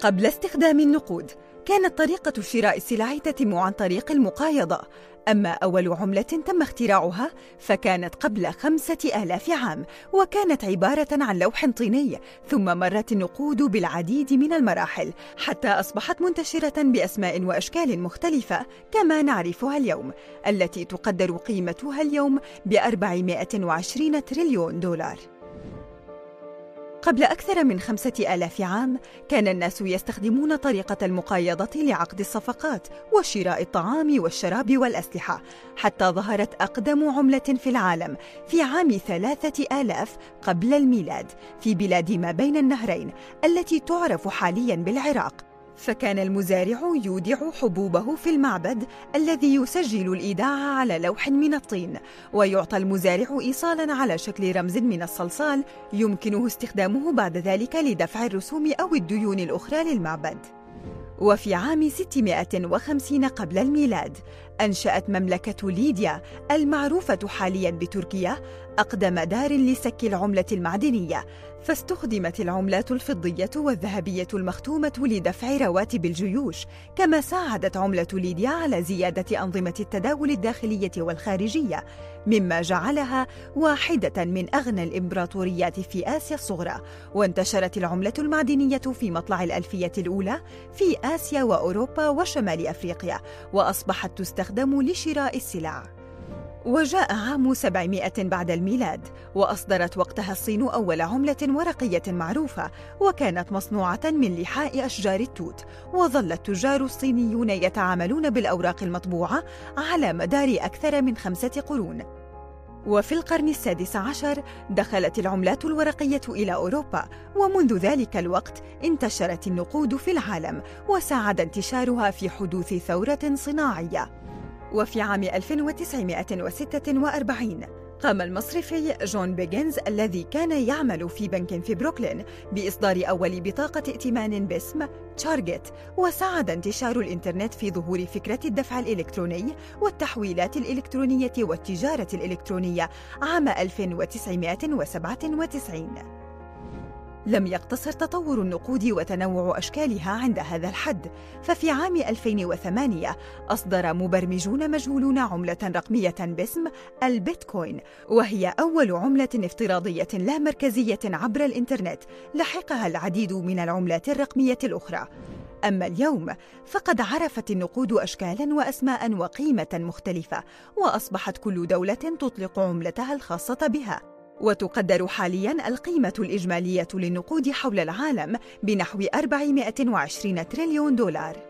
قبل استخدام النقود. كانت طريقة شراء السلع تتم عن طريق المقايضة. أما أول عملة تم اختراعها فكانت قبل خمسة آلاف عام وكانت عبارة عن لوح طيني ثم مرت النقود بالعديد من المراحل حتى أصبحت منتشرة بأسماء وأشكال مختلفة كما نعرفها اليوم التي تقدر قيمتها اليوم ب 420 تريليون دولار. قبل أكثر من خمسة آلاف عام كان الناس يستخدمون طريقة المقايضة لعقد الصفقات وشراء الطعام والشراب والأسلحة حتى ظهرت أقدم عملة في العالم في عام ثلاثة آلاف قبل الميلاد في بلاد ما بين النهرين التي تعرف حالياً بالعراق. فكان المزارع يودع حبوبه في المعبد الذي يسجل الإيداع على لوح من الطين ويعطى المزارع إيصالا على شكل رمز من الصلصال يمكنه استخدامه بعد ذلك لدفع الرسوم أو الديون الأخرى للمعبد. وفي عام 650 قبل الميلاد أنشأت مملكة ليديا المعروفة حاليا بتركيا أقدم دار لسك العملة المعدنية فاستخدمت العملات الفضية والذهبية المختومة لدفع رواتب الجيوش كما ساعدت عملة ليديا على زيادة أنظمة التداول الداخلية والخارجية مما جعلها واحدة من أغنى الإمبراطوريات في آسيا الصغرى وانتشرت العملة المعدنية في مطلع الألفية الأولى في آسيا وأوروبا وشمال أفريقيا وأصبحت تستخدم لشراء السلع. وجاء عام 700 بعد الميلاد وأصدرت وقتها الصين أول عملة ورقية معروفة وكانت مصنوعة من لحاء أشجار التوت. وظل التجار الصينيون يتعاملون بالأوراق المطبوعة على مدار أكثر من خمسة قرون. وفي القرن السادس عشر دخلت العملات الورقية إلى أوروبا ومنذ ذلك الوقت انتشرت النقود في العالم وساعد انتشارها في حدوث ثورة صناعية. وفي عام 1946 قام المصرفي جون بيجنز الذي كان يعمل في بنك في بروكلين بإصدار أول بطاقة ائتمان باسم تارجت وساعد انتشار الإنترنت في ظهور فكرة الدفع الإلكتروني والتحويلات الإلكترونية والتجارة الإلكترونية عام 1997 لم يقتصر تطور النقود وتنوع أشكالها عند هذا الحد. ففي عام 2008 أصدر مبرمجون مجهولون عملة رقمية باسم البيتكوين وهي أول عملة افتراضية لا مركزية عبر الإنترنت لحقها العديد من العملات الرقمية الأخرى. أما اليوم فقد عرفت النقود أشكالا وأسماء وقيمة مختلفة وأصبحت كل دولة تطلق عملتها الخاصة بها. وتقدر حاليا القيمة الإجمالية للنقود حول العالم بنحو 420 تريليون دولار.